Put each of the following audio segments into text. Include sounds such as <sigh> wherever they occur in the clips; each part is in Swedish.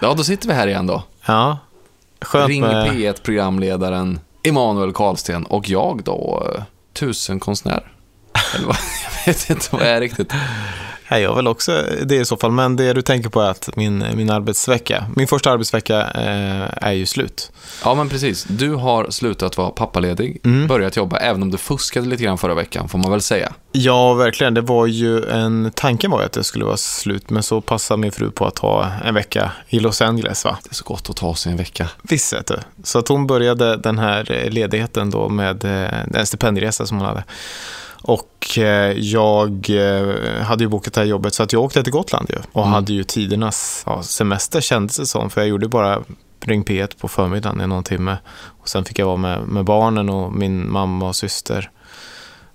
Ja, då sitter vi här igen då. Ja. Skönt Ring med... P1-programledaren Emanuel Karlsten och jag då, tusenkonstnär. Eller vad, <laughs> jag vet inte vad jag är riktigt. Nej, jag väl också det i så fall. Men det du tänker på är att min, min arbetsvecka, min första arbetsvecka eh, är ju slut. Ja, men precis. Du har slutat vara pappaledig, Mm. börjat jobba, även om du fuskade lite grann förra veckan, får man väl säga. Ja, verkligen. Det var ju en... Tanken var ju att det skulle vara slut, men så passade min fru på att ha en vecka i Los Angeles, va? Det är så gott att ta sig en vecka. Visst, vet du. Så att hon började den här ledigheten då med eh, en stipendieresa som hon hade. Och eh, jag eh, hade ju bokat det här jobbet så att jag åkte till Gotland ju. Och Mm. hade ju tidernas ja, semester kändes det som. För jag gjorde bara Ring P1 på förmiddagen i någon timme. Och sen fick jag vara med, med barnen och min mamma och syster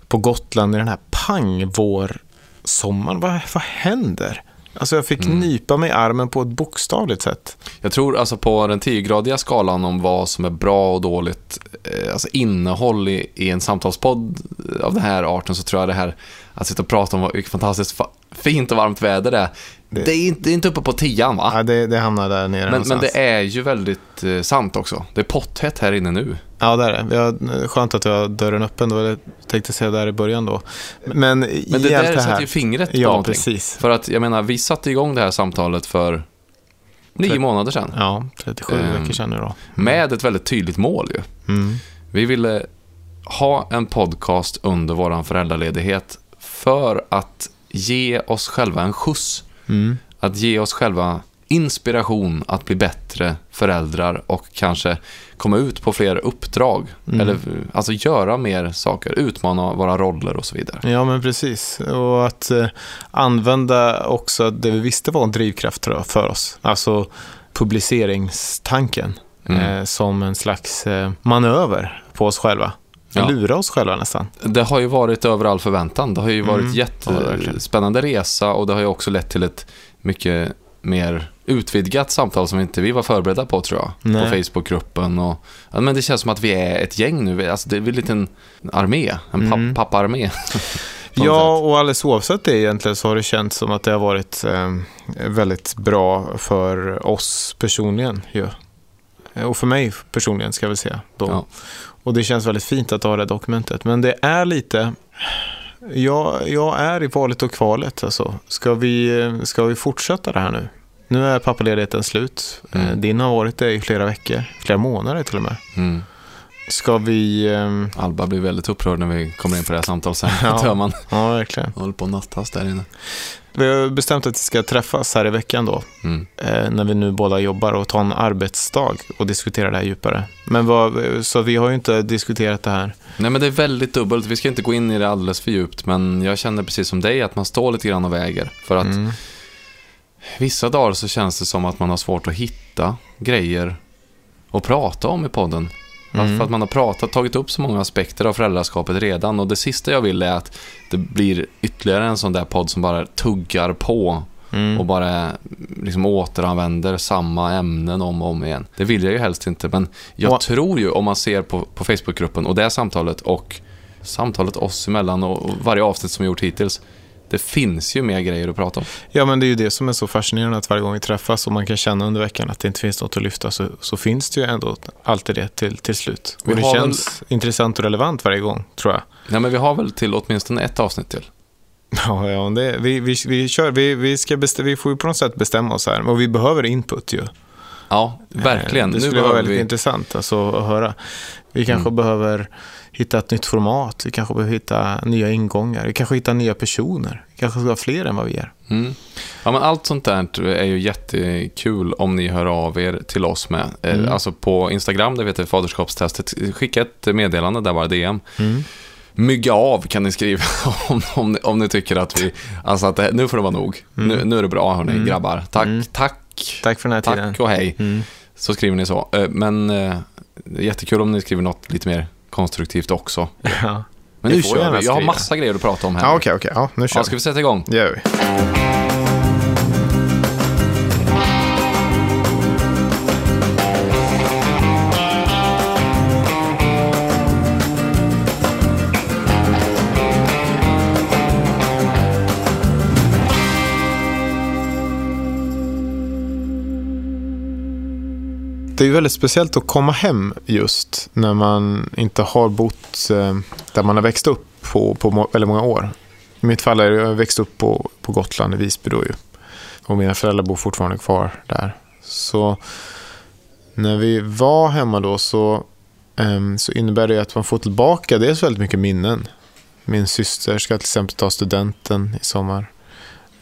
på Gotland i den här pangvårsommaren. Vad, vad händer? Alltså jag fick Mm. nypa mig i armen på ett bokstavligt sätt. Jag tror alltså på den 10-gradiga skalan om vad som är bra och dåligt, eh, alltså innehåll i, i en samtalspodd av den här arten, så tror jag det här att sitta och prata om vad- vilket fantastiskt fa- fint och varmt väder det är, det, är, inte, det är inte uppe på tian va? Ja, det, det hamnar där nere Men, men någonstans. det är ju väldigt eh, sant också. Det är potthett här inne nu. Ja, det är det. Skönt att vi har dörren öppen. då. Jag tänkte säga där i början då. Men, Men det där det sätter ju fingret på Ja, någonting. precis. För att jag menar, vi satte igång det här samtalet för nio månader sedan. Ja, 37 Ehm, veckor sedan nu då. Med ett väldigt tydligt mål ju. Mm. Vi ville ha en podcast under våran föräldraledighet för att ge oss själva en skjuts. Mm. Att ge oss själva inspiration att bli bättre föräldrar och kanske komma ut på fler uppdrag. Mm. Eller alltså göra mer saker, utmana våra roller och så vidare. Ja, men precis. Och att eh, använda också det vi visste var en drivkraft tror jag, för oss. Alltså publiceringstanken Mm. eh, som en slags eh, manöver på oss själva. Ja. Lura oss själva nästan. Det har ju varit över all förväntan. Det har ju varit Mm. Ja, jättespännande resa och det har ju också lett till ett mycket mer utvidgat samtal som inte vi var förberedda på tror jag. Nej. På Facebookgruppen och ja, men det känns som att vi är ett gäng nu. Alltså det är en liten armé, en Mm. papparmé. <laughs> Ja, sätt. och alldeles oavsett det egentligen så har det känts som att det har varit eh, väldigt bra för oss personligen. Ju. Eh, Och för mig personligen ska jag väl säga. Då. Ja. Och det känns väldigt fint att ha det dokumentet. Men det är lite... Jag, jag är i valet och kvalet. Alltså. Ska, vi, ska vi fortsätta det här nu? Nu är pappaledigheten slut. Mm. Eh, Din har varit det i flera veckor, flera månader till och med. Mm. Ska vi... ehm, Alba blir väldigt upprörd när vi kommer in på det här samtalsämnet. <laughs> Ja. Ja. verkligen. håller på att nattas där inne. Vi har bestämt att vi ska träffas här i veckan då. Mm. eh, när vi nu båda jobbar och ta en arbetsdag och diskutera det här djupare. Men vad, så vi har ju inte diskuterat det här. Nej men det är väldigt dubbelt. Vi ska inte gå in i det alldeles för djupt. Men jag känner precis som dig att man står lite grann och väger. För att Mm. Vissa dagar så känns det som att man har svårt att hitta grejer att prata om i podden. Mm. För att man har pratat, tagit upp så många aspekter av föräldraskapet redan. Och det sista jag vill är att det blir ytterligare en sån där podd som bara tuggar på Mm. och bara liksom återanvänder samma ämnen om och om igen. Det vill jag ju helst inte, men jag Och- tror ju om man ser på, på Facebookgruppen och det samtalet och samtalet oss emellan och, och varje avsnitt som vi gjort hittills. Det finns ju mer grejer att prata om. Ja, men det är ju det som är så fascinerande att varje gång vi träffas och man kan känna under veckan att det inte finns något att lyfta så, så finns det ju ändå alltid det till, till slut. Vi Och det känns intressant och relevant varje gång, tror jag. Nej, men vi har väl till åtminstone ett avsnitt till. <laughs> Ja, ja det, vi, vi, vi, kör, vi, vi, ska bestä, vi får ju på något sätt bestämma oss här. Och vi behöver input ju. Ja, verkligen. Det skulle vara väldigt vi... intressant alltså, att höra. Vi kanske Mm. behöver hitta ett nytt format. Vi kanske behöver hitta nya ingångar. Vi kanske hittar nya personer. Vi kanske ska ha fler än vad vi är. Mm. Ja, men allt sånt där är ju jättekul om ni hör av er till oss med. Eh, Mm. Alltså på Instagram, där vi heter faderskapstestet. Skicka ett meddelande där bara DM. Mm. Mygga av kan ni skriva <laughs> om, om, ni, om ni tycker att vi... Alltså att det, nu får det vara nog. Mm. Nu, nu är det bra hörni, Mm. grabbar. Tack, Mm. tack, Tack för den här tiden. tack och hej. Mm. Så skriver ni så. Eh, Men eh, jättekul om ni skriver något lite mer konstruktivt också. <laughs> Ja, Men nu kör vi. Jag har massa grejer att prata om här. ja okej, okej. Ja, nu kör Ja, ska vi sätta igång? Det gör vi. Det är ju väldigt speciellt att komma hem just när man inte har bott eh, där man har växt upp på, på väldigt många år. I mitt fall är det, jag växt upp på, på Gotland i Visby då ju. Och mina föräldrar bor fortfarande kvar där. Så när vi var hemma då så, ehm, så innebär det att man får tillbaka dels väldigt mycket minnen. Min syster ska till exempel ta studenten i sommar.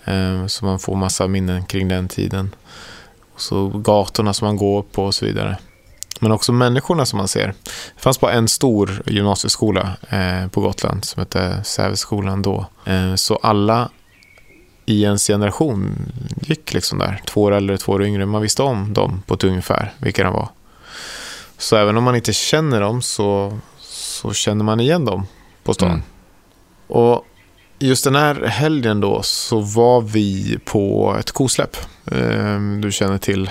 Ehm, så man får massa minnen kring den tiden. Så gatorna som man går på och så vidare. Men också människorna som man ser. Det fanns bara en stor gymnasieskola eh, på Gotland som hette Säveskolan då. Eh, så alla i ens generation gick liksom där. Två år äldre, två år yngre. Man visste om dem på ett ungefär, vilka de var. Så även om man inte känner dem så, så känner man igen dem på stan. Mm. Och just den här helgen då så var vi på ett kosläpp. Eh, Du känner till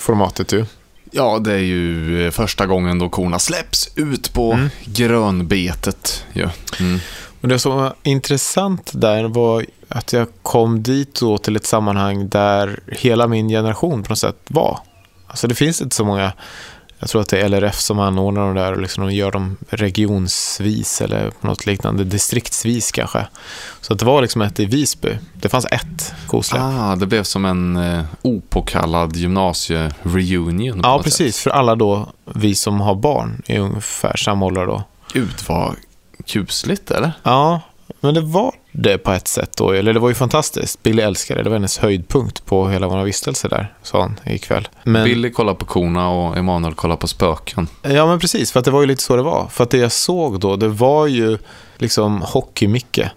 formatet ju. Ja, det är ju eh, första gången då korna släpps ut på Mm. grönbetet. Ja. Mm. Och det som var intressant där var att jag kom dit då till ett sammanhang där hela min generation på något sätt var. Alltså det finns inte så många, jag tror att det är LRF som anordnar de där och liksom de gör dem regionsvis eller på något liknande, distriktsvis kanske. Så att det var liksom ett i Visby. Det fanns ett kosläpp. Ah, det blev som en eh, opåkallad gymnasie-reunion. ja, precis. För alla då, vi som har barn i ungefär samma ålder då. sätt. Gud, vad kusligt, eller? Ja, men det var det på ett sätt då. Eller det var ju fantastiskt. Billy älskade det. Det var hennes höjdpunkt på hela vår vistelse där, sa hon ikväll. Men, Billy kollar på korna och Emanuel kollar på spöken. Ja, men precis. För att det var ju lite så det var. För att det jag såg då, det var ju liksom Hockey-Micke.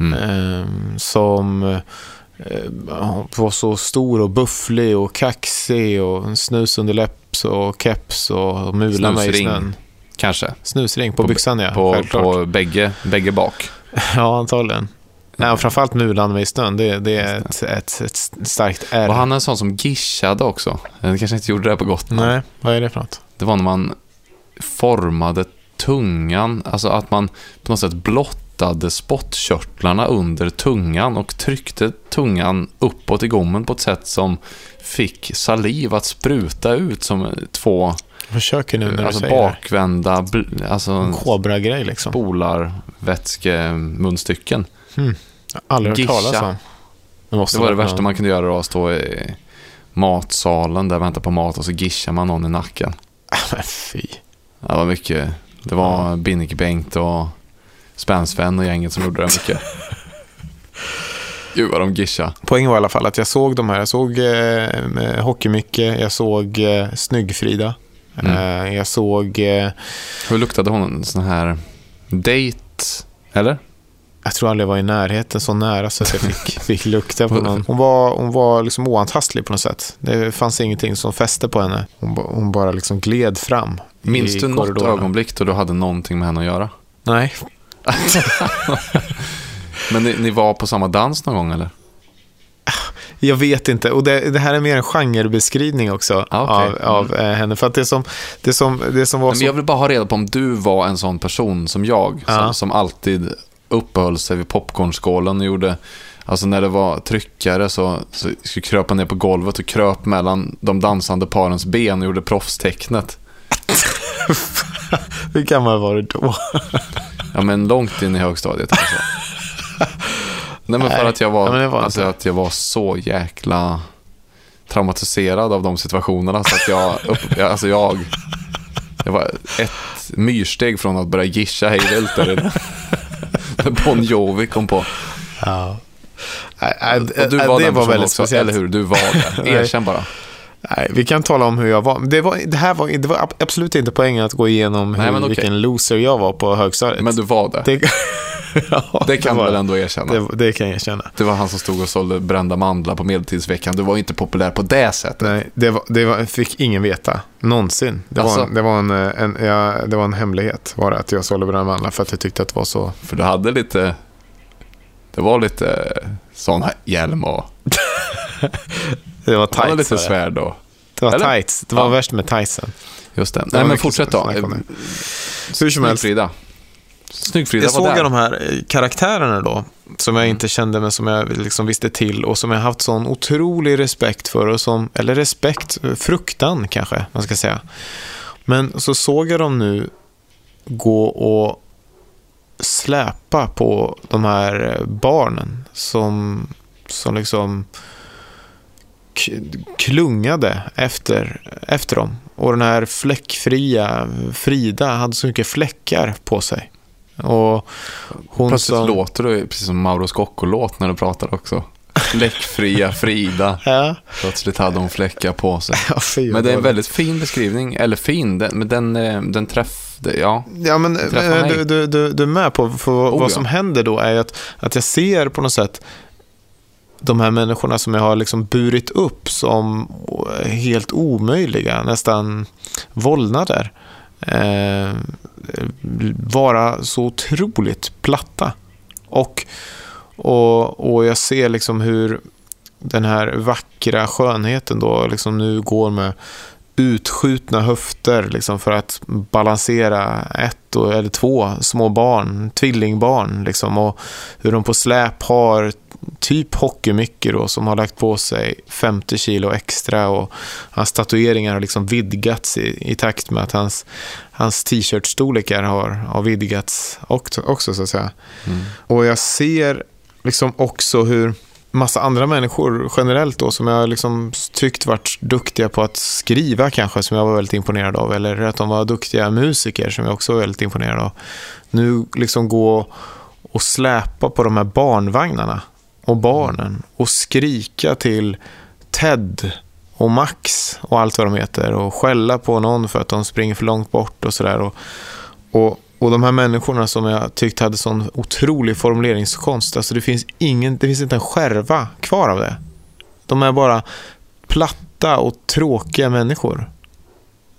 Mm. ehm, som eh, var så stor och bufflig och kaxig och en snusunderläpps och keps och mula mig i snön. Kanske. Snusring på, På- byxan ja, På, självklart. på bägge, bägge bak. <laughs> Ja, antagligen. Nej, och framförallt mulan i snön. Det, det är ett, ett, ett starkt R. Var han en sån som gishade också? Det kanske inte gjorde det på Gotland. Nej, vad är det för något? Det var när man formade tungan, alltså att man på något sätt blottade spottkörtlarna under tungan och tryckte tungan uppåt i gommen på ett sätt som fick saliv att spruta ut som två försöker nu när du alltså säger det. bakvända bl- alltså kobra-grej liksom. spolar vätskemunstycken. Jag har aldrig hört talas om. Det, Det var det värsta någon- man kunde göra då, att stå i matsalen där väntar på mat och så gishar man någon i nacken. <laughs> Men fy. Det var mycket. Det var Binnike-Bengt och Spänn-Sven och gänget som gjorde det mycket. Gud vad de gisha. Poängen var i alla fall att jag såg de här. Jag såg eh, Hockey-Micke, jag såg eh, Snygg-Frida. Mm. Eh, jag såg, eh, Hur luktade hon? En sån här date? Eller? jag tror aldrig jag var i närheten så nära så att jag fick, <laughs> fick lukta på någon. Hon var, hon var liksom oantastlig på något sätt. Det fanns ingenting som fäste på henne. Hon, hon bara liksom gled fram. Minns du något ögonblick då du hade någonting med henne att göra? Nej, <laughs> Men ni, ni var på samma dans någon gång eller? Jag vet inte. Och det, det här är mer en genrebeskrivning också Ah, okej. av, av eh, henne. För att det som, det som, det som var Men så... jag vill bara ha reda på om du var en sån person som jag, Ja. som, som alltid uppehöll sig vid popcornskålen och gjorde, alltså när det var tryckare så, så skulle kröpa ner på golvet och kröp mellan de dansande parens ben och gjorde proffstecknet. <laughs> Hur gammal var du då? Ja, men långt in i högstadiet alltså. <laughs> Nej, men för Nej, att jag var, ja, var alltså, att jag var så jäkla traumatiserad av de situationerna så att jag, upp, <laughs> jag alltså jag, jag var ett myrsteg från att börja gischa hej vilt där <laughs> när Bon Jovi kom på. Ja. Nej, nej, Och du nej, var det var väldigt också, speciellt. eller hur? Du var det. <laughs> Nej. Erkänn bara. Nej, vi kan tala om hur jag var. Det, var, det här var, det var ab- absolut inte poängen att gå igenom Nej, hur, okej. vilken loser jag var på högstadiet. Men du var det. det, <laughs> ja, Det kan du väl ändå erkänna? Det, det kan jag erkänna. Det var han som stod och sålde brända mandlar på medeltidsveckan. Du var inte populär på det sättet. Nej, det, var, det var, fick ingen veta. Någonsin. Det, Alltså? var, en, det, var en, eh, en, ja, det var en hemlighet. Var det, att jag sålde brända mandlar för att jag tyckte att det var så... För du hade lite... Det var lite sån här hjälm och... <laughs> Det var Det var tights. lite var det. svärd och... Det var Eller? tights. Det var Ja. värst med tightsen. Just det. Nej men fortsätt då. det. Hur som helst. Frida. Snygg-Frida Jag var såg ju de här eh, karaktärerna då, som jag inte kände men som jag liksom visste till och som jag haft sån otrolig respekt för och som, eller respekt, fruktan kanske man ska säga. Men så såg jag dem nu gå och släpa på de här eh, barnen som, som liksom klungade efter, efter dem. Och den här fläckfria Frida hade så mycket fläckar på sig. Och hon Plötsligt som... låter du precis som Mauro Scocco-låt när du pratar också. Fläckfria Frida. <laughs> Ja, Plötsligt hade hon fläckar på sig. <laughs> ja, Men det är en väldigt fin beskrivning. Eller fin, den, men den, eh, den träff... Ja, Ja, men mig. du, du, du, du är med på för Oh, vad ja. som händer då är att, att jag ser på något sätt de här människorna som jag har liksom burit upp som helt omöjliga, nästan vålnader. Eh, vara så otroligt platta. Och, och, och jag ser liksom hur den här vackra skönheten då liksom nu går med utskjutna höfter liksom för att balansera ett eller två små barn, tvillingbarn. Liksom, och hur de på släp har typ hockeymycket då, som har lagt på sig 50 kilo extra och hans tatueringar har liksom vidgats i, i takt med att hans, hans t-shirt-storlekar har, har vidgats också, också så att säga. Mm. Och jag ser liksom också hur massa andra människor generellt då som jag liksom tyckt varit duktiga på att skriva kanske som jag var väldigt imponerad av eller att de var duktiga musiker som jag också var väldigt imponerad av. Nu liksom gå och släpa på de här barnvagnarna och barnen och skrika till Ted och Max och allt vad de heter och skälla på någon för att de springer för långt bort och sådär. Och, och, och de här människorna som jag tyckte hade sån otrolig formuleringskonst, alltså det finns, ingen, det finns inte en skärva kvar av det. De är bara platta och tråkiga människor.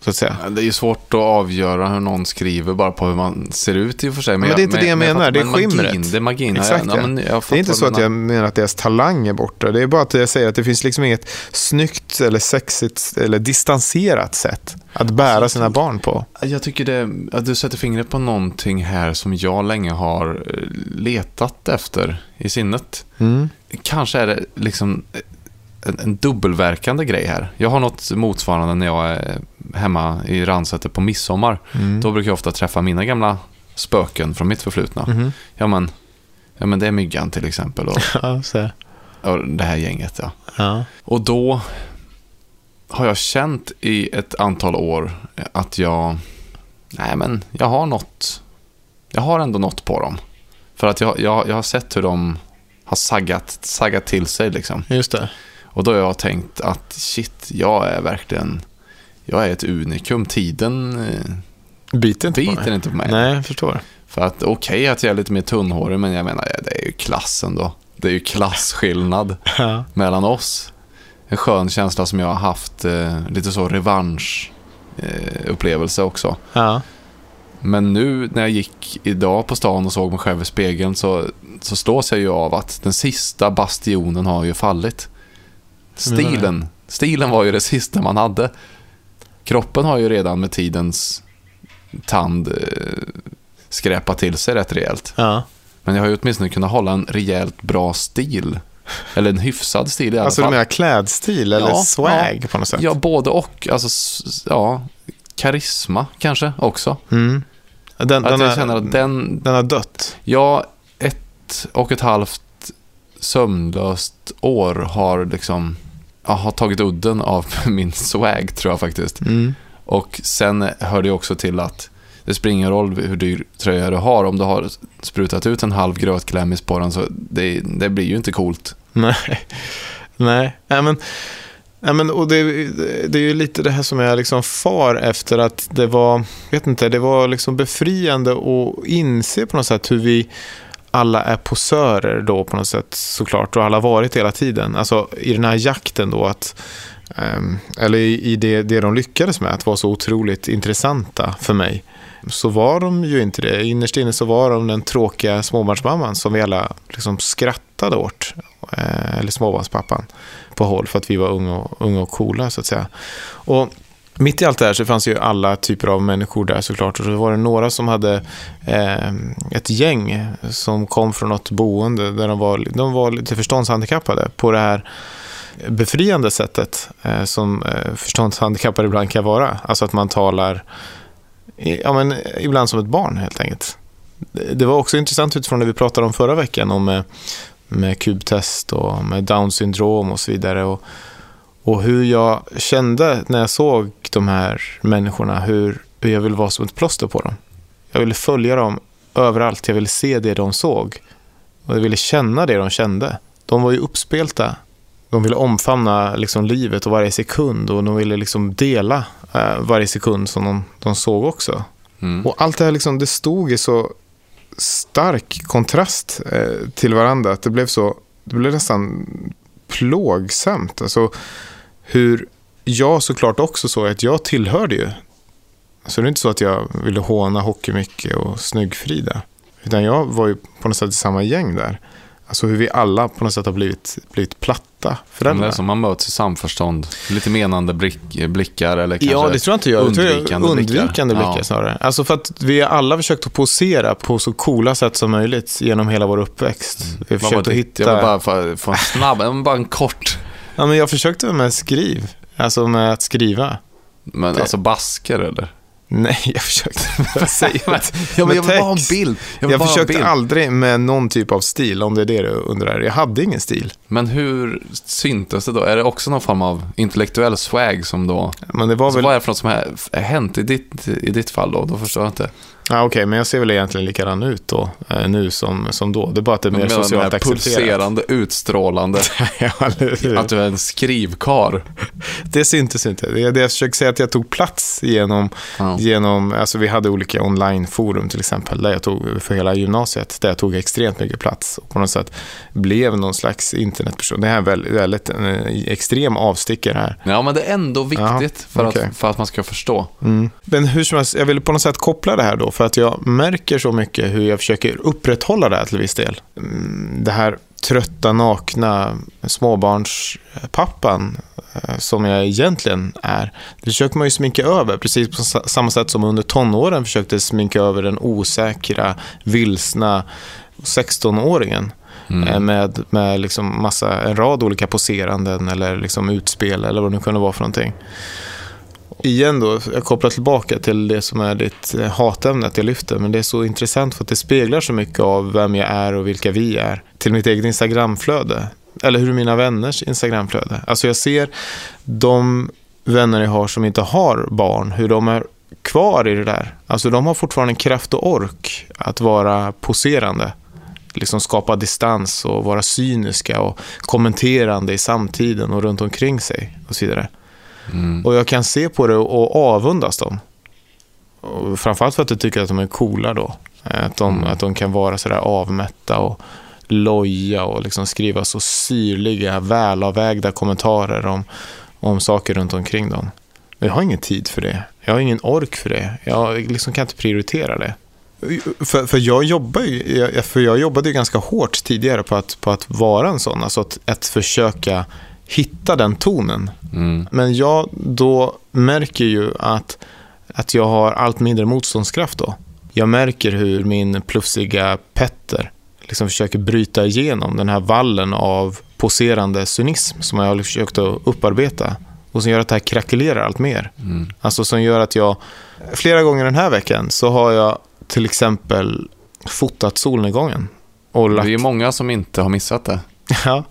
Så att säga. Det är ju svårt att avgöra hur någon skriver bara på hur man ser ut i och för sig. Men det är inte det jag menar, det är men magin, skimret. Det är magin. Exakt, ja. ja. men jag Det är inte så att jag menar att deras talang är borta. Det är bara att jag säger att det finns liksom inget snyggt eller sexigt eller distanserat sätt att bära sina barn på. Jag tycker det, att du sätter fingret på någonting här som jag länge har eh, letat efter i sinnet. Mm. Kanske är det liksom en, en dubbelverkande grej här. Jag har något motsvarande när jag är hemma i Ransäter på midsommar. Mm. Då brukar jag ofta träffa mina gamla spöken från mitt förflutna. Mhm. Ja, men, ja, men det är Myggan till exempel och, <laughs> och det här gänget. Ja. ja. Och då har jag känt i ett antal år att jag, nej men jag har något, jag har ändå något på dem. För att jag, jag, jag har sett hur de har saggat, saggat till sig liksom. Just det. Och då har jag tänkt att shit, jag är verkligen, jag är ett unikum. Tiden eh, Biter inte på biter mig. inte på mig. Nej, jag förstår. För att okej att jag är lite mer tunnhårig, men jag menar, det är ju klassen då. Det är ju klasskillnad <laughs> Ja. mellan oss. En skön känsla som jag har haft, eh, lite så revansch eh, upplevelse också. Ja. Men nu när jag gick idag på stan och såg mig själv i spegeln så, så slås jag ju av att den sista bastionen har ju fallit. Du? Stilen, stilen var ju det sista man hade. Kroppen har ju redan med tidens tand eh, skräpat till sig rätt rejält. ja. Men jag har ju åtminstone kunnat hålla en rejält bra stil. Eller en hyfsad stil i alla Alltså du fall. menar klädstil eller Ja, swag på något sätt? Ja, både och. Alltså, ja, karisma kanske också. Mm. Den, Att den, jag är, känner att den, den har dött. ja, ett och ett halvt sömnlöst år har liksom, ja, har tagit udden av <laughs> min swag tror jag faktiskt. Mm. Och sen hör det också till att det spelar ingen roll hur dyr tröja du har. Om du har sprutat ut en halv grötklämmis på den så det, det blir ju inte coolt. Nej. Nej. Nej, men, nej men, och det, det är ju lite det här som jag liksom far efter att det var, vet inte, det var liksom befriande att inse på något sätt hur vi alla är posörer då på något sätt såklart och alla har varit hela tiden. Alltså i den här jakten då att ehm, eller i, det, det de lyckades med, att vara så otroligt intressanta för mig, så var de ju inte det. Innerst inne så var de den tråkiga småbarnsmamman som vi alla liksom skrattade åt. Eh, eller småbarnspappan på håll för att vi var unga och, unga och coola så att säga. Och, mitt i allt det här så fanns ju alla typer av människor där såklart. Och så var det några som hade eh, ett gäng som kom från något boende där de var, de var lite förståndshandikappade på det här befriande sättet eh, som eh, förståndshandikappade ibland kan vara. Alltså att man talar ja, men, ibland som ett barn helt enkelt. Det var också intressant utifrån det vi pratade om förra veckan om eh, med, kubtest och med down syndrom och så vidare. Och, och hur jag kände när jag såg de här människorna, hur, hur jag ville vara som ett plåster på dem. Jag ville följa dem överallt, jag ville se det de såg. Och jag ville känna det de kände. De var ju uppspelta. De ville omfamna liksom, livet och varje sekund och de ville liksom dela eh, varje sekund som de, de såg också. Mm. Och allt det här liksom, det stod i så stark kontrast eh, till varandra att det blev så, det blev nästan plågsamt. Alltså, hur jag såklart också såg att jag tillhörde ju. Så det är inte så att jag ville håna Hockey-Micke och Snygg-Frida. Utan jag var ju på något sätt i samma gäng där. Alltså hur vi alla på något sätt har blivit, blivit platta Det föräldrar. är som man möts i samförstånd. Lite menande blick, blickar eller kanske Ja, det tror jag inte jag. Tror jag- undvikande blickar. undvikande blickar Ja. snarare. Alltså för att vi har alla försökt att posera på så coola sätt som möjligt genom hela vår uppväxt. Vi har försökt att det? hitta... Jag vill bara få, en snabb, men <laughs> bara en kort. Ja, men jag försökte med skriv. Alltså med att skriva. Men Det- alltså basker eller? Nej, <laughs> jag försökte med, säg, <laughs> Ja, men jag vill bara ha en bild. Jag, en försökte bild. aldrig med någon typ av stil, om det är det du undrar. Jag hade ingen stil. Men hur syntes det då? Är det också någon form av intellektuell swag som då... Men det var Alltså, väl... vad är det för något som har hänt i ditt, i ditt fall då? Då förstår jag inte. Ja, Okej, men jag ser väl egentligen likadan ut då, eh, nu som, som då. Det är bara att det är mer menar den socialt accepterat. pulserande, utstrålande, <laughs> ja, att du är en skrivkar. Det syntes inte. Det är det jag försöker säga att jag tog plats genom, Ja. genom alltså vi hade olika onlineforum till exempel, där jag tog för hela gymnasiet, där jag tog extremt mycket plats och på något sätt blev någon slags internetperson. Det här är väldigt, väldigt en eh, extrem avstickare här. Ja, men det är ändå viktigt för, okej. att, för att man ska förstå. Mm. Men hur som helst, jag vill på något sätt koppla det här då, för att jag märker så mycket hur jag försöker upprätthålla det här till viss del. Mm, Det här trötta, nakna småbarnspappan eh, som jag egentligen är. Det försöker man ju sminka över, precis på sa- samma sätt som under tonåren försökte sminka över den osäkra, vilsna 16-åringen. eh, Med, med liksom massa, en rad olika poseranden eller liksom utspel eller vad det nu kunde vara för någonting igen då, jag kopplar tillbaka till det som är ditt eh, hatämne att jag lyfter, men det är så intressant för att det speglar så mycket av vem jag är och vilka vi är till mitt eget Instagramflöde. Eller hur mina vänners Instagramflöde. Alltså jag ser de vänner jag har som inte har barn, hur de är kvar i det där. Alltså de har fortfarande kraft och ork att vara poserande. Liksom skapa distans och vara cyniska och kommenterande i samtiden och runt omkring sig och så vidare. Mm. Och jag kan se på det och avundas dem. Och framförallt för att jag tycker att de är coola då. Att de, Mm. att de kan vara sådär avmätta och loja och liksom skriva så syrliga, välavvägda kommentarer om, om saker runt omkring dem. Men jag har ingen tid för det. Jag har ingen ork för det. Jag liksom kan inte prioritera det. För, för, jag jobbar ju, för jag jobbade ju ganska hårt tidigare på att, på att vara en sån. Alltså att, att försöka hitta den tonen. Mm. Men jag då märker ju att, att jag har allt mindre motståndskraft då. Jag märker hur min plufsiga Petter liksom försöker bryta igenom den här vallen av poserande cynism som jag har försökt att upparbeta och som gör att det här krackelerar allt mer. Mm. Alltså som gör att jag, flera gånger den här veckan så har jag till exempel fotat solnedgången. Och Det lagt är ju många som inte har missat det. <laughs> Ja,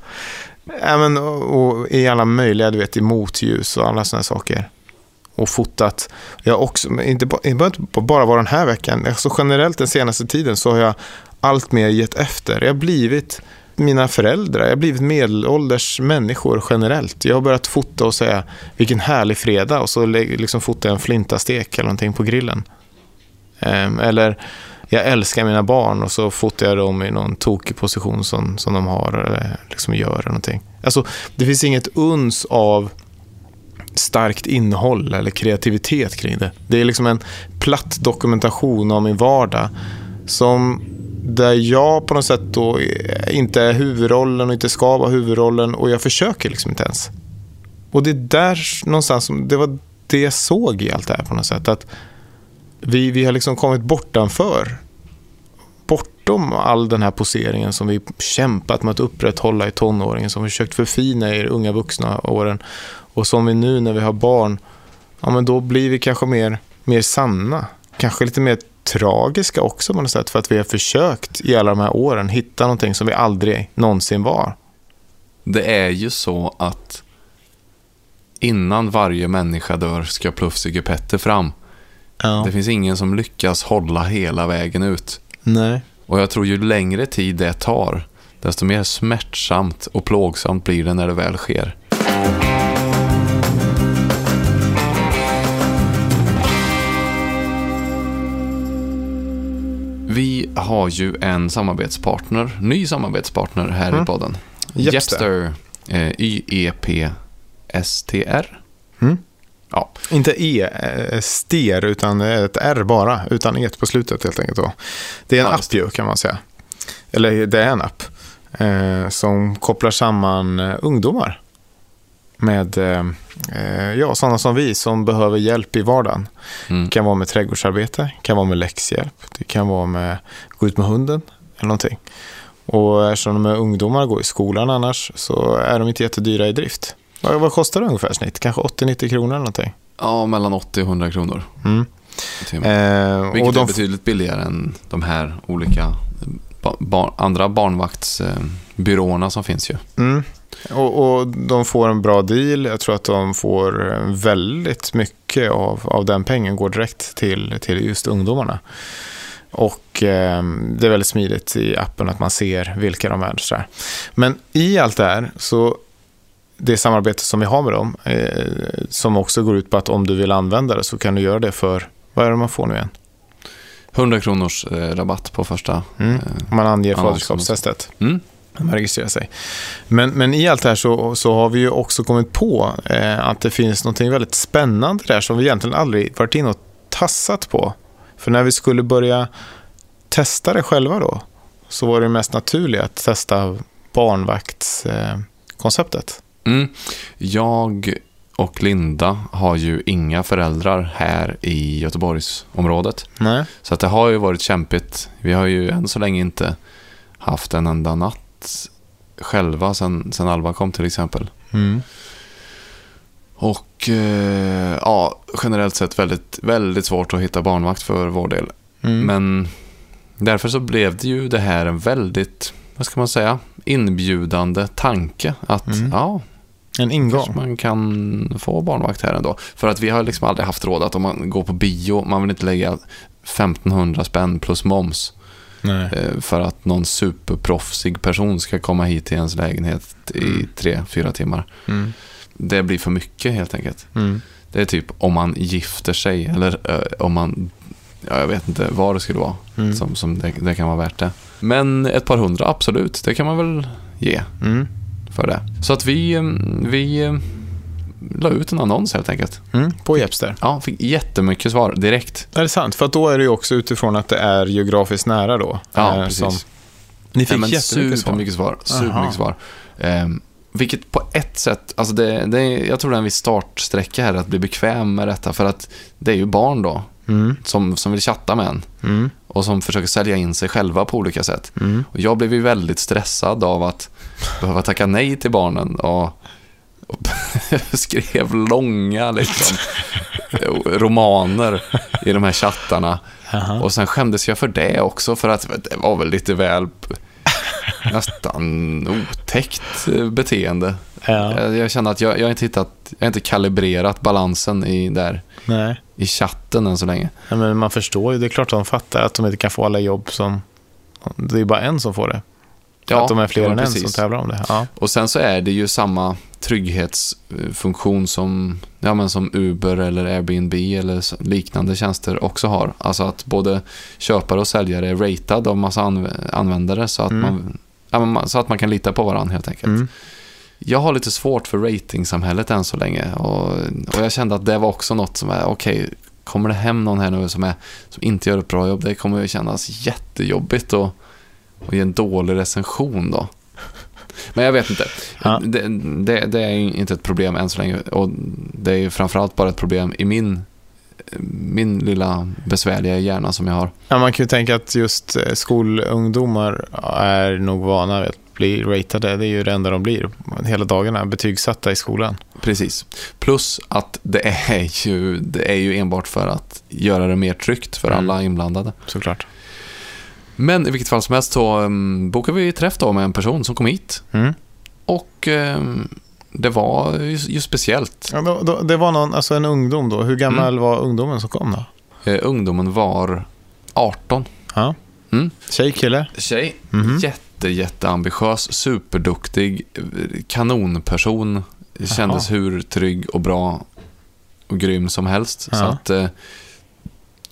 ja men, och, och i alla möjliga, du vet, i motljus och alla sådana saker. Och fotat. Jag också, inte, bara, inte bara vara den här veckan, alltså generellt den senaste tiden så har jag allt mer gett efter. Jag har blivit mina föräldrar, jag har blivit medelålders människor generellt. Jag har börjat fota och säga vilken härlig fredag och så liksom fotar jag en flintastek eller någonting på grillen. Ehm, eller jag älskar mina barn och så fotar jag dem i någon tokig position som, som de har eller liksom gör eller någonting. Alltså, det finns inget uns av starkt innehåll eller kreativitet kring det. Det är liksom en platt dokumentation av min vardag som där jag på något sätt då inte är huvudrollen och inte ska vara huvudrollen och jag försöker liksom inte ens. Och det är där någonstans, det var det jag såg i allt det här på något sätt. Att vi, vi har liksom kommit bortanför. Bortom all den här poseringen som vi kämpat med att upprätthålla i tonåringen, som vi försökt förfina i unga vuxna åren. Och som vi nu när vi har barn, ja men då blir vi kanske mer, mer sanna. Kanske lite mer tragiska också på något sätt. För att vi har försökt i alla de här åren hitta någonting som vi aldrig någonsin var. Det är ju så att innan varje människa dör ska Plufsige Petter fram. Ja. Det finns ingen som lyckas hålla hela vägen ut. Nej. Och jag tror ju längre tid det tar, desto mer smärtsamt och plågsamt blir det när det väl sker. Vi har ju en samarbetspartner, ny samarbetspartner här Mm. i podden. Jepster. Jepster, eh, Y-E-P-S-T-R. Mm. Ja, Inte E, eh, ster, utan ett R bara, utan E på slutet helt enkelt. Då. Det är en Ja, app ju, kan man säga. Eller det är en app eh, som kopplar samman eh, ungdomar med eh, eh, ja, sådana som vi som behöver hjälp i vardagen. mm. Det kan vara med trädgårdsarbete, kan vara med läxhjälp, det kan vara med gå ut med hunden eller någonting. Och eftersom de är ungdomar och går i skolan annars så är de inte jättedyra i drift. Vad, vad kostar det ungefär snitt? Kanske 80-90 kronor eller någonting? ja mellan 80 och 100 kronor Mm. Eh, Vilket och de, är betydligt billigare än de här olika ba- bar, andra barnvaktsbyråerna som finns ju. mm, och, och de får en bra deal. Jag tror att de får väldigt mycket av, av den pengen går direkt till, till just ungdomarna. Och eh, det är väldigt smidigt i appen att man ser vilka de är. Men i allt det här så det samarbete som vi har med dem eh, som också går ut på att om du vill använda det så kan du göra det för, vad är det man får nu igen? 100 kronors eh, rabatt på första. Mm. Eh, man anger faderskapstestet. mm. när man registrerar sig. Men, men i allt det här så, så har vi ju också kommit på eh, att det finns något väldigt spännande där som vi egentligen aldrig varit inne och tassat på. För när vi skulle börja testa det själva då så var det mest naturligt att testa barnvaktskonceptet. Mm. Jag och Linda har ju inga föräldrar här i Göteborgsområdet. Nej. Så att det har ju varit kämpigt. Vi har ju än så länge inte haft en enda natt själva sen, sen Alva kom till exempel. Mm. Och eh, ja, generellt sett väldigt, väldigt svårt att hitta barnvakt för vår del. Mm. Men därför så blev det ju det här en väldigt, vad ska man säga, inbjudande tanke. Att Mm. ja, En kanske ingång. man kan få barnvakt här ändå. För att vi har liksom aldrig haft råd att om man går på bio, man vill inte lägga 1500 spänn plus moms Nej. eh, för att någon superproffsig person ska komma hit till ens lägenhet i Mm. tre, fyra timmar. Mm. Det blir för mycket helt enkelt. Mm. Det är typ om man gifter sig eller eh, om man, ja, jag vet inte vad det skulle vara Mm. som, som det, det kan vara värt det. Men ett par hundra, absolut, det kan man väl ge Mm. För det. Så att vi, eh, vi eh, la ut en annons helt enkelt. Mm. På Jepster. Ja, fick jättemycket svar direkt. Är det sant? För att då är det ju också utifrån att det är geografiskt nära då. Ja, eh, precis. som- Ni fick men jättemycket svar. supermycket svar. Supermycket svar. Ehm, vilket på ett sätt, alltså det, det, jag tror det är en viss startsträcka här att bli bekväm med detta. För att det är ju barn då Mm. som, som vill chatta med en Mm. och som försöker sälja in sig själva på olika sätt. Mm. Och jag blev ju väldigt stressad av att behöva tacka nej till barnen och, och <laughs> skrev långa liksom, romaner i de här chattarna. Jaha. Och sen skämdes jag för det också för att det var väl lite väl nästan otäckt eh, beteende. Ja. Jag, jag känner att jag, jag har inte hittat, jag har inte kalibrerat balansen i, där, Nej. i chatten än så länge. Ja, men man förstår ju, det är klart att de fattar att de inte kan få alla jobb som... Det är bara en som får det. Att de är fler ja, än en som tävlar om det. Ja. Och sen så är det ju samma trygghetsfunktion som, ja, men som Uber eller Airbnb eller liknande tjänster också har. Alltså att både köpare och säljare är ratad av massa anv- användare så att, Mm. man, ja, man- så att man kan lita på varandra helt enkelt. Mm. Jag har lite svårt för ratingsamhället än så länge och, och jag kände att det var också något som är, okej, kommer det hem någon här nu som, är, som inte gör ett bra jobb, det kommer ju kännas jättejobbigt och, och ge en dålig recension då. Men jag vet inte. Ja. Det, det, det är inte ett problem än så länge. Och det är ju framförallt bara ett problem i min, min lilla besvärliga hjärna som jag har. Ja, man kan ju tänka att just eh, skolungdomar är nog vana vid att bli ratade. Det är ju det enda de blir hela dagarna, betygsatta i skolan. Precis. Plus att det är ju, det är ju enbart för att göra det mer tryggt för Mm. alla inblandade. Såklart. Men i vilket fall som helst så um, bokade vi träff då med en person som kom hit. Mm. Och um, det var ju, ju speciellt. Ja, då, då, det var någon, alltså en ungdom då. Hur gammal var ungdomen som kom då? Eh, ungdomen var 18. Ja. Mm. Tjej, kille? Tjej. Mhm. Jätte, jätteambitiös, superduktig, kanonperson. Kändes hur trygg och bra och grym som helst. Ja. Så att eh,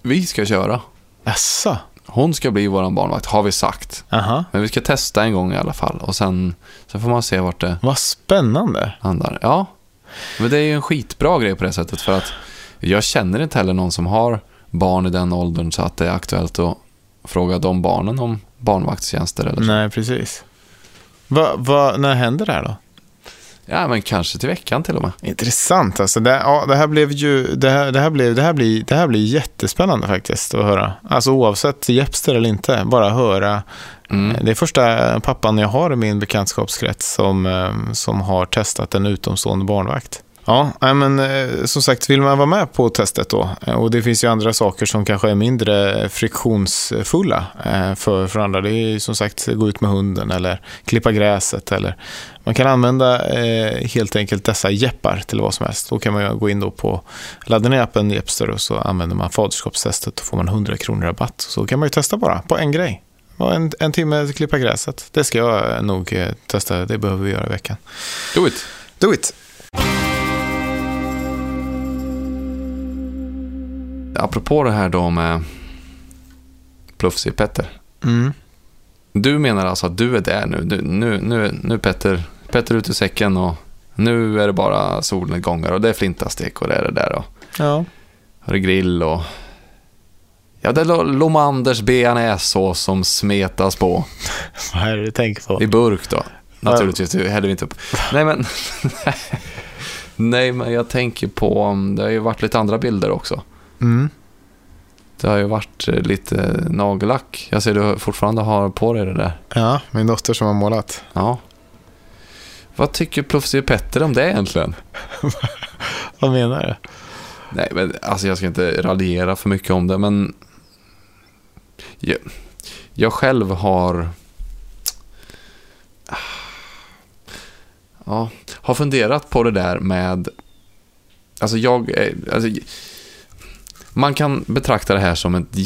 vi ska köra. Jaså? Hon ska bli vår barnvakt, har vi sagt. Aha. Men vi ska testa en gång i alla fall. Och sen, sen får man se vart det Vad spännande. landar. Ja, men det är ju en skitbra grej på det sättet. För att jag känner inte heller någon som har barn i den åldern så att det är aktuellt att fråga de barnen om barnvaktstjänster eller så. Nej, precis. Va, va, när händer det här då? Ja, men kanske till veckan till och med. Intressant alltså. Det, ja, det här blev ju, det här, det här, blev, det här, blir, det här blir jättespännande faktiskt att höra. Alltså oavsett Jepster eller inte, bara höra. Mm. Det är första pappan jag har i min bekantskapskrets som, eh, som har testat en utomstående barnvakt. Ja, men eh, som sagt, vill man vara med på testet då, eh, och det finns ju andra saker som kanske är mindre friktionsfulla eh, för, för andra. Det är ju som sagt gå ut med hunden eller klippa gräset eller man kan använda helt enkelt dessa jeppar till vad som helst. Då kan man gå in då på, ladda ner appen Jepster och så använder man faderskapstestet och får man 100 kronor rabatt. Så kan man ju testa bara på en grej. En, en timme klippa gräset. Det ska jag nog testa, det behöver vi göra i veckan. Do it! Do it! Apropå det här då med Plufsig Petter. Mm. Du menar alltså att du är där nu? Du, nu, nu, nu är Petter, Petter ut ur säcken och nu är det bara solnedgångar och det är flintastek och det är det där och Ja. har det grill och ja, det är Lo- Lomanders bearnaisesås som smetas på <laughs> Vad är det du tänker på? i burk då. Naturligtvis, det häller vi inte upp. Nej men, <laughs> nej men jag tänker på, det har ju varit lite andra bilder också. Mm. Det har ju varit eh, lite nagellack. Jag ser du fortfarande har på dig det där. Ja, min dotter som har målat. Ja. Vad tycker Plufsig Petter om det egentligen? <laughs> Vad menar du? Nej, men alltså jag ska inte raljera för mycket om det, men jag, jag själv har ja, har funderat på det där med alltså jag är- alltså, man kan betrakta det här som ett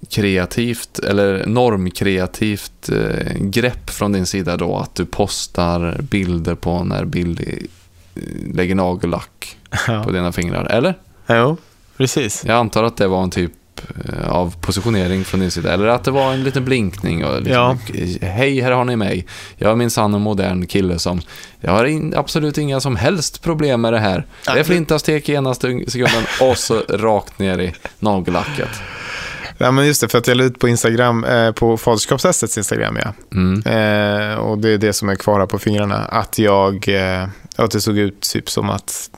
genuskreativt eller normkreativt eh, grepp från din sida då att du postar bilder på när Billy eh, lägger nagellack på Ja. dina fingrar, eller? Jo, precis. Jag antar att det var en typ av positionering från din sida, eller att det var en liten blinkning och liksom, hej, här har ni mig. Jag är minsann en modern kille som, jag har in, absolut inga som helst problem med det här. Det är flintastek i ena sekunden och så rakt ner i nagellacket. Ja, men just det, för att jag la ut på Instagram, eh, på faderskapstestets Instagram, ja. Mm. Eh, och det är det som är kvar här på fingrarna. Att jag, eh, att det såg ut typ som att,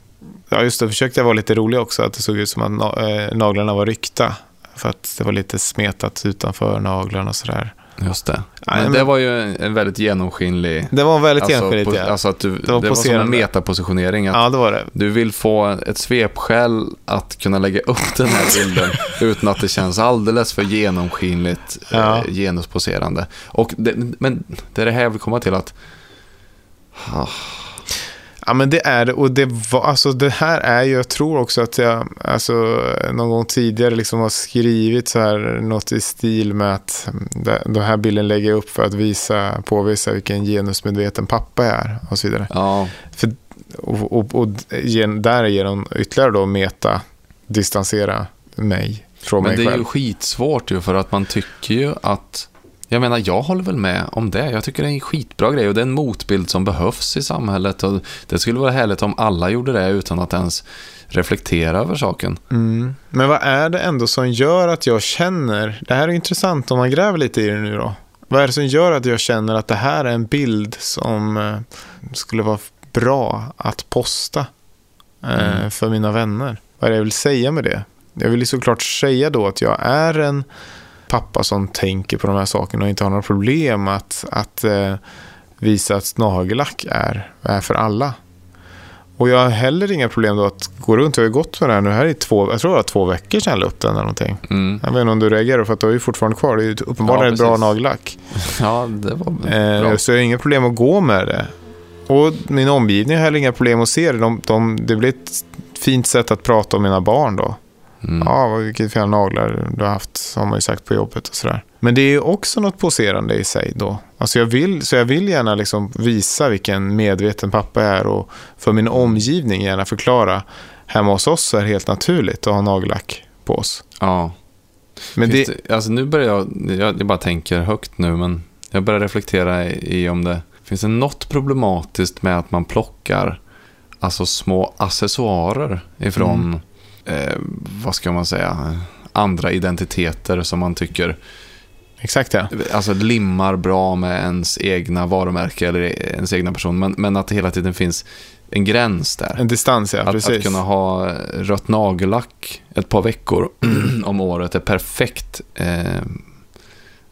ja just det, försökte jag vara lite rolig också, att det såg ut som att na, eh, naglarna var ryckta. För att det var lite smetat utanför naglarna och sådär. Just det. Nej, Men men- det var ju en, väldigt genomskinlig... Det var väldigt Alltså, po- ja. alltså att du, det var var, som en metapositionering. Att Ja, det var det. Du vill få ett svepskäl att kunna lägga upp den här bilden <laughs> utan att det känns alldeles för genomskinligt Ja. eh, genusposerande. Och det, men det är det här jag vill komma till att ah, Ja, men det är det. Och det, var, alltså, det här är ju, jag tror också att jag alltså, någon gång tidigare liksom har skrivit så här, något i stil med att mm, den här bilden lägger jag upp för att visa, påvisa vilken genusmedveten pappa jag är och så vidare. ja, För, och och, och gen, därigenom ytterligare då meta, distansera mig från men mig det är själv. ju skitsvårt ju för att man tycker ju att jag menar, jag håller väl med om det. Jag tycker det är en skitbra grej och det är en motbild som behövs i samhället. Och det skulle vara härligt om alla gjorde det utan att ens reflektera över saken. Mm. Men vad är det ändå som gör att jag känner, det här är intressant om man gräver lite i det nu då. Vad är det som gör att jag känner att det här är en bild som eh, skulle vara bra att posta eh, Mm. för mina vänner? Vad är det jag vill säga med det? Jag vill ju såklart säga då att jag är en pappa som tänker på de här sakerna och inte har några problem att, att eh, visa att nagellack är, är för alla. Och jag har heller inga problem då att gå runt. Jag har ju gått med det här nu. Här är två, jag tror det var två veckor sedan jag la upp den eller någonting. Mm. Jag vet inte om du reagerar för att du är ju fortfarande kvar. Det är ju uppenbarligen Ja, ett bra nagellack. <laughs> Ja, det var Eh, bra. så jag har inga problem att gå med det. Och min omgivning har heller inga problem att se det. De, de, det blir ett fint sätt att prata om mina barn då. Mm. Ja, vilket fina naglar du har haft, har man ju sagt på jobbet och sådär. Men det är ju också något poserande i sig då. Alltså jag vill, så jag vill gärna liksom visa vilken medveten pappa jag är och för min omgivning gärna förklara. Hemma hos oss är det helt naturligt att ha nagellack på oss. Ja. Men det, det, alltså nu börjar jag, jag, jag bara tänker högt nu, men jag börjar reflektera i, i om det finns det något problematiskt med att man plockar alltså små accessoarer ifrån, Mm. Eh, vad ska man säga, andra identiteter som man tycker exakt ja. alltså limmar bra med ens egna varumärke eller ens egna person, men, men att det hela tiden finns en gräns där. En distans ja, Att, precis. att kunna ha rött nagellack ett par veckor <clears throat> om året är perfekt. Eh,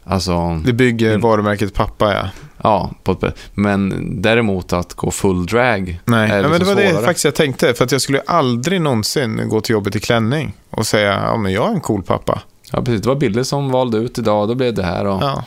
alltså, Det bygger varumärket pappa ja. Ja, på men däremot att gå full drag Nej, är ja, men det liksom var det svårare. faktiskt jag tänkte. För att jag skulle aldrig någonsin gå till jobbet i klänning och säga ja men jag är en cool pappa. Ja, precis. Det var Billy som valde ut idag, då blev det här. Och, Ja.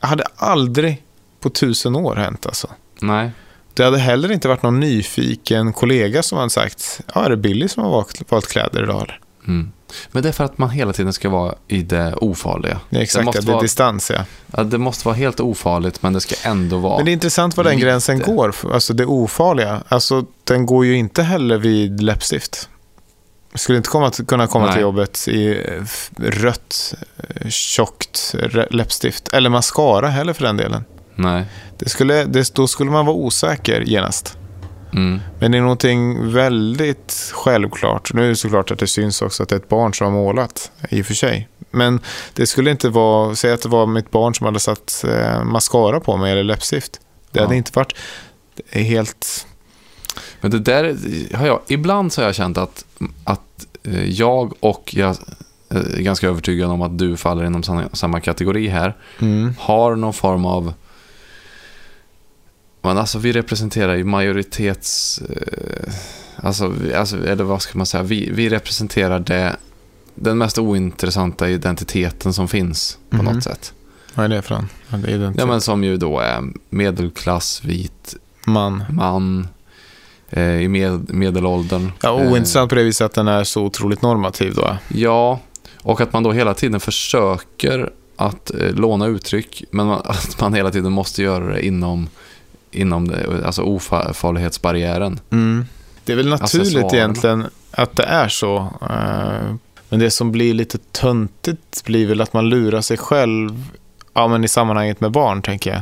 Jag hade aldrig på tusen år hänt alltså. Nej, Det hade heller inte varit någon nyfiken kollega som hade sagt ja är det Billy som har valt, valt kläder idag mm. Men det är för att man hela tiden ska vara i det ofarliga. Det är exakt, måste det, det är vara- distans ja. Ja, det måste vara helt ofarligt, men det ska ändå vara... Men det är intressant var den lite. gränsen går, alltså det ofarliga. Alltså den går ju inte heller vid läppstift. Jag skulle inte komma, kunna komma Nej. till jobbet i eh, rött, eh, tjockt läppstift. Eller mascara heller för den delen. Nej. Det skulle, det, då skulle man vara osäker genast. Mm. Men det är någonting väldigt självklart. Nu är det såklart att det syns också att det är ett barn som har målat, i och för sig. Men det skulle inte vara, säg att det var mitt barn som hade satt eh, mascara på mig eller läppstift. Det hade Ja. inte varit helt... Men det där har jag, ibland så har jag känt att, att eh, jag och jag är ganska övertygad om att du faller inom samma, samma kategori här, Mm. har någon form av men alltså vi representerar ju majoritets... Eh, alltså, vi- alltså, eller vad ska man säga? Vi, vi representerar det, den mest ointressanta identiteten som finns på Mhm. något sätt. Vad är det för en? Ja, men som ju då är medelklass, vit, Man. man eh, i med, medelåldern. Ja, Eh, ointressant på det viset att den är så otroligt normativ då. Ja, och att man då hela tiden försöker att eh, låna uttryck, men man, <laughs> att man hela tiden måste göra det inom, inom det, alltså ofarlighetsbarriären. Mm. Det är väl naturligt Accessoarerna. egentligen att det är så. eh, Men det som blir lite töntigt blir väl att man lurar sig själv ja, men i sammanhanget med barn, tänker jag.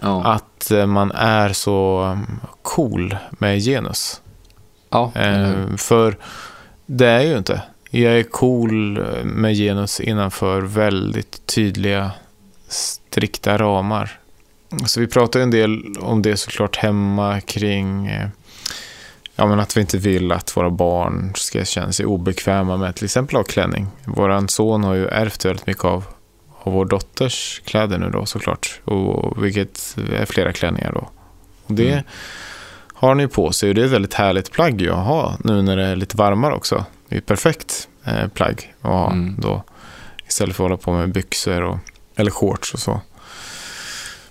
Ja. Att eh, man är så um, cool med genus. ja. Eh, För det är ju inte. Jag är cool eh, med genus innanför väldigt tydliga, strikta ramar. Så vi pratar en del om det såklart hemma kring eh, ja, men att vi inte vill att våra barn ska känna sig obekväma med till exempel ha klänning. Vår son har ju ärvt väldigt mycket av, av vår dotters kläder nu då såklart. Och, vilket är flera klänningar då. Och det Mm. har han ju på sig och det är ett väldigt härligt plagg ju att ha nu när det är lite varmare också. Det är ett perfekt eh, plagg att ha Mm. då. Istället för att hålla på med byxor och, eller shorts och så.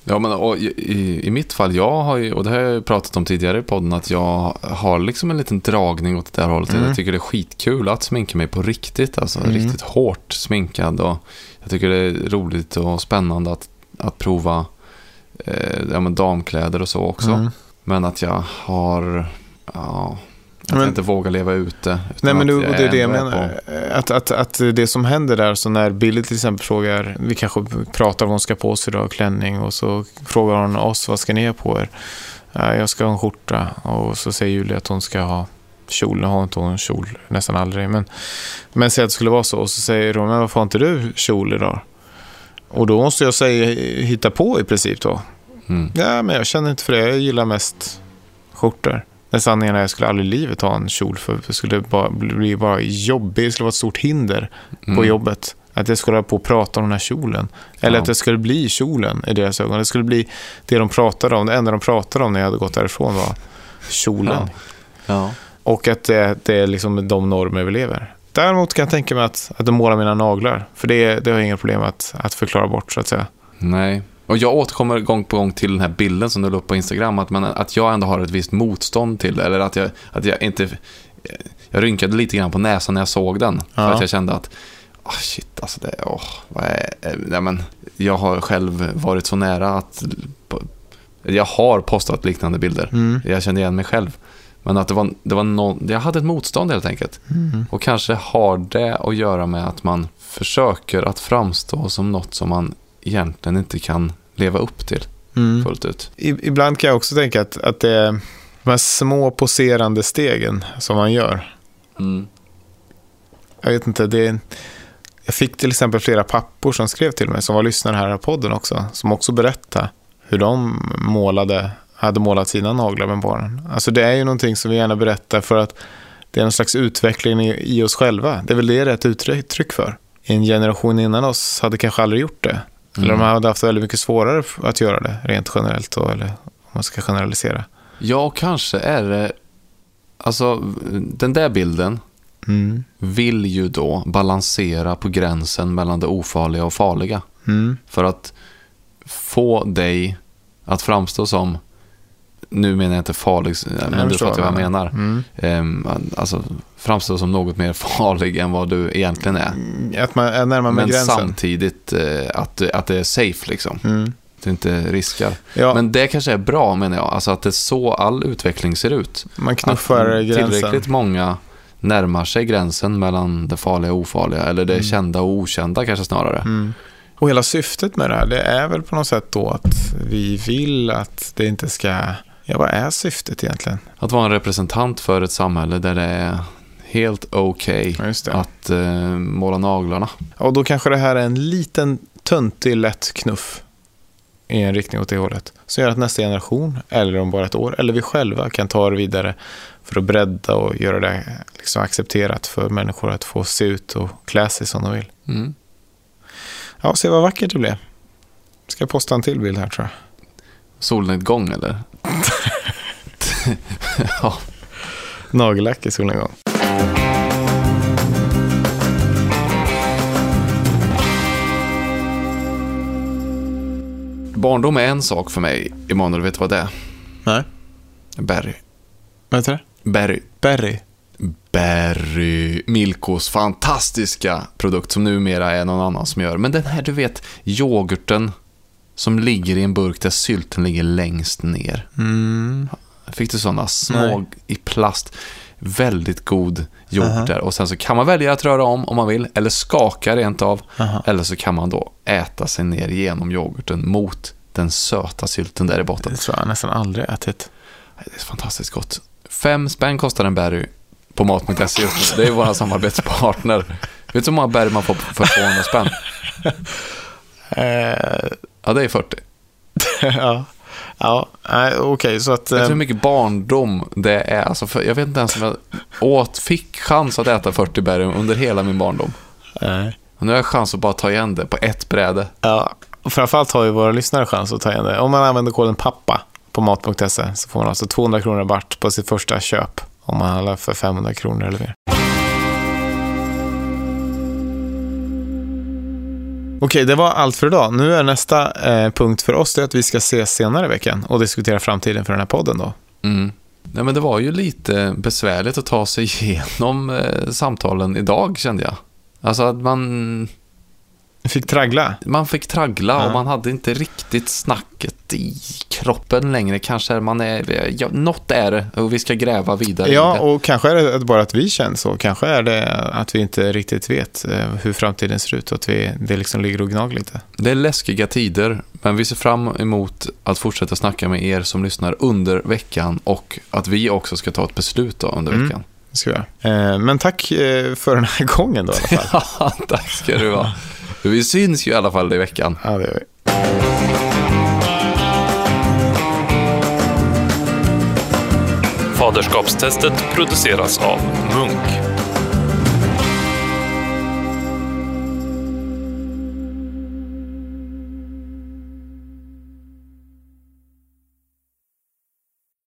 Ja, men och i, i, mitt fall, jag har ju, och det har jag ju pratat om tidigare i podden, att jag har liksom en liten dragning åt det där hållet. Mm. Jag tycker det är skitkul att sminka mig på riktigt, alltså Mm. riktigt hårt sminkad. Och jag tycker det är roligt och spännande att, att prova eh, ja, damkläder och så också. Mm. Men att jag har, ja, att Men- jag inte vågar leva ut det. utan Nej men du, det är det jag menar. Att, att, att det som händer där, så när Billy till exempel frågar, vi kanske pratar om vad hon ska på sig idag, klänning, och så frågar hon oss, vad ska ni ha på er? "Ja, Jag ska ha en skjorta, och så säger Julia att hon ska ha kjol. Nu har inte hon kjol nästan aldrig, men, men säg att det skulle vara så, och så säger hon, men varför har inte du kjol idag? Och då måste jag säga hitta på i princip då. Mm. Ja, men jag känner inte för det. Jag gillar mest skjortor. Men sanningen är att jag skulle aldrig i livet ha en kjol för det skulle bara bli bara jobbigt. Det skulle vara ett stort hinder på Mm. jobbet. Att jag skulle hålla på och prata om den här kjolen. Eller Ja. att det skulle bli kjolen i deras ögon. Det skulle bli det de pratade om. Det enda de pratade om när jag hade gått därifrån var kjolen. Ja. Och att det, det är liksom de normer vi lever. Däremot kan jag tänka mig att, att de målar mina naglar. För det, det har jag inga problem att, att förklara bort så att säga. Nej. Och jag återkommer gång på gång till den här bilden som du la upp på Instagram. Att, man, att jag ändå har ett visst motstånd till det. Eller att jag, att jag inte... Jag rynkade lite grann på näsan när jag såg den. För Ja. att jag kände att... Oh shit, alltså det... Oh, vad är, nej, men, jag har själv varit så nära att... Jag har postat liknande bilder. Mm. Jag kände igen mig själv. Men att det var, det var någon, jag hade ett motstånd helt enkelt. Mm. Och kanske har det att göra med att man försöker att framstå som något som man egentligen inte kan leva upp till Mm. fullt ut. Ibland kan jag också tänka att, att det är de här små poserande stegen som man gör. Mm. Jag vet inte, det är, jag fick till exempel flera pappor som skrev till mig som var lyssnare här i podden också. Som också berättade hur de målade, hade målat sina naglar med barnen. Alltså det är ju någonting som vi gärna berättar för att det är någon slags utveckling i, i oss själva. Det är väl det det är ett uttryck för. En generation innan oss hade kanske aldrig gjort det. Eller de hade haft väldigt mycket svårare att göra det rent generellt då, eller om man ska generalisera. Ja, kanske är det... Alltså, den där bilden Mm. vill ju då balansera på gränsen mellan det ofarliga och farliga. Mm. För att få dig att framstå som... Nu menar jag inte farlig, men Jag du fattar vad jag menar. Mm. Ehm, alltså, framstå som något mer <laughs> farlig än vad du egentligen är. Att man är närmare Men gränsen. samtidigt eh, att, att det är safe liksom. Mm. Att du inte riskar. Ja, Men det kanske är bra menar jag. Alltså att det är så all utveckling ser ut. man Att knuffar gränsen. tillräckligt många närmar sig gränsen mellan det farliga och ofarliga. Eller det kända och okända kanske snarare. Mm. Och hela syftet med det här, det är väl på något sätt då att vi vill att det inte ska... Ja, vad är syftet egentligen? Att vara en representant för ett samhälle där det är helt okej Ja, just det. att eh, måla naglarna. Och då kanske det här är en liten töntig lätt knuff i en riktning åt det hållet. Som gör att nästa generation, eller om bara ett år, eller vi själva kan ta det vidare för att bredda och göra det liksom accepterat för människor att få se ut och klä sig som de vill. Mm. Ja, se vad vackert det blev. Ska posta en till bild här tror jag. Solnedgång eller? Ja. Nagellack i solnedgång. Barndom är en sak för mig. Emanuel, vet du vad det är? Nej. Berry. Vad heter det? Berry. Berry. Berry, Milkos fantastiska produkt som numera är någon annan som gör. Men den här, du vet, yoghurten som ligger i en burk där sylten ligger längst ner. Mm. Fick du sådana små Nej. i plast? Väldigt god yoghurt där. Och sen så kan man välja att röra om om man vill, eller skaka rent av. Aha. Eller så kan man då äta sig ner genom yoghurten mot den söta sylten där i botten. Det tror jag nästan aldrig ätit. Det är fantastiskt gott. Fem spänn kostar en berry på mat.se just nu. Det är vår samarbetspartner. Vet du hur många berry man får för 200 spänn? <laughs> Eh, Ja, det är 40. <laughs> ja, ja okej, så att... Vet du hur mycket barndom det är? Alltså jag vet inte ens om jag åt, fick chans att äta 40 berry under hela min barndom. nej. Och nu har jag chans att bara ta igen det på ett bräde. ja, och framförallt har ju våra lyssnare chans att ta igen det. Om man använder koden PAPPA på mat.se så får man alltså 200 kronor rabatt på sitt första köp om man handlar för 500 kronor eller mer. Okej, det var allt för idag. Nu är nästa eh, punkt för oss det att vi ska ses senare i veckan och diskutera framtiden för den här podden då. Mm. Nej, men det var ju lite besvärligt att ta sig <laughs> igenom eh, samtalen idag kände jag. Alltså att man, fick traggla. man fick traggla Ja. och man hade inte riktigt snacket i kroppen längre. Kanske man är, ja, något är det och vi ska gräva vidare Ja, och kanske är det bara att vi känner så. Kanske är det att vi inte riktigt vet eh, hur framtiden ser ut och att vi, det liksom ligger och gnager lite. Det är läskiga tider, men vi ser fram emot att fortsätta snacka med er som lyssnar under veckan och att vi också ska ta ett beslut under Mm. veckan. Det ska göra. Eh, Men tack eh, för den här <laughs> gången då i alla fall. <laughs> Ja, tack ska du ha. För vi syns ju i alla fall i veckan. Ja, det gör vi. Faderskapstestet produceras av Munk.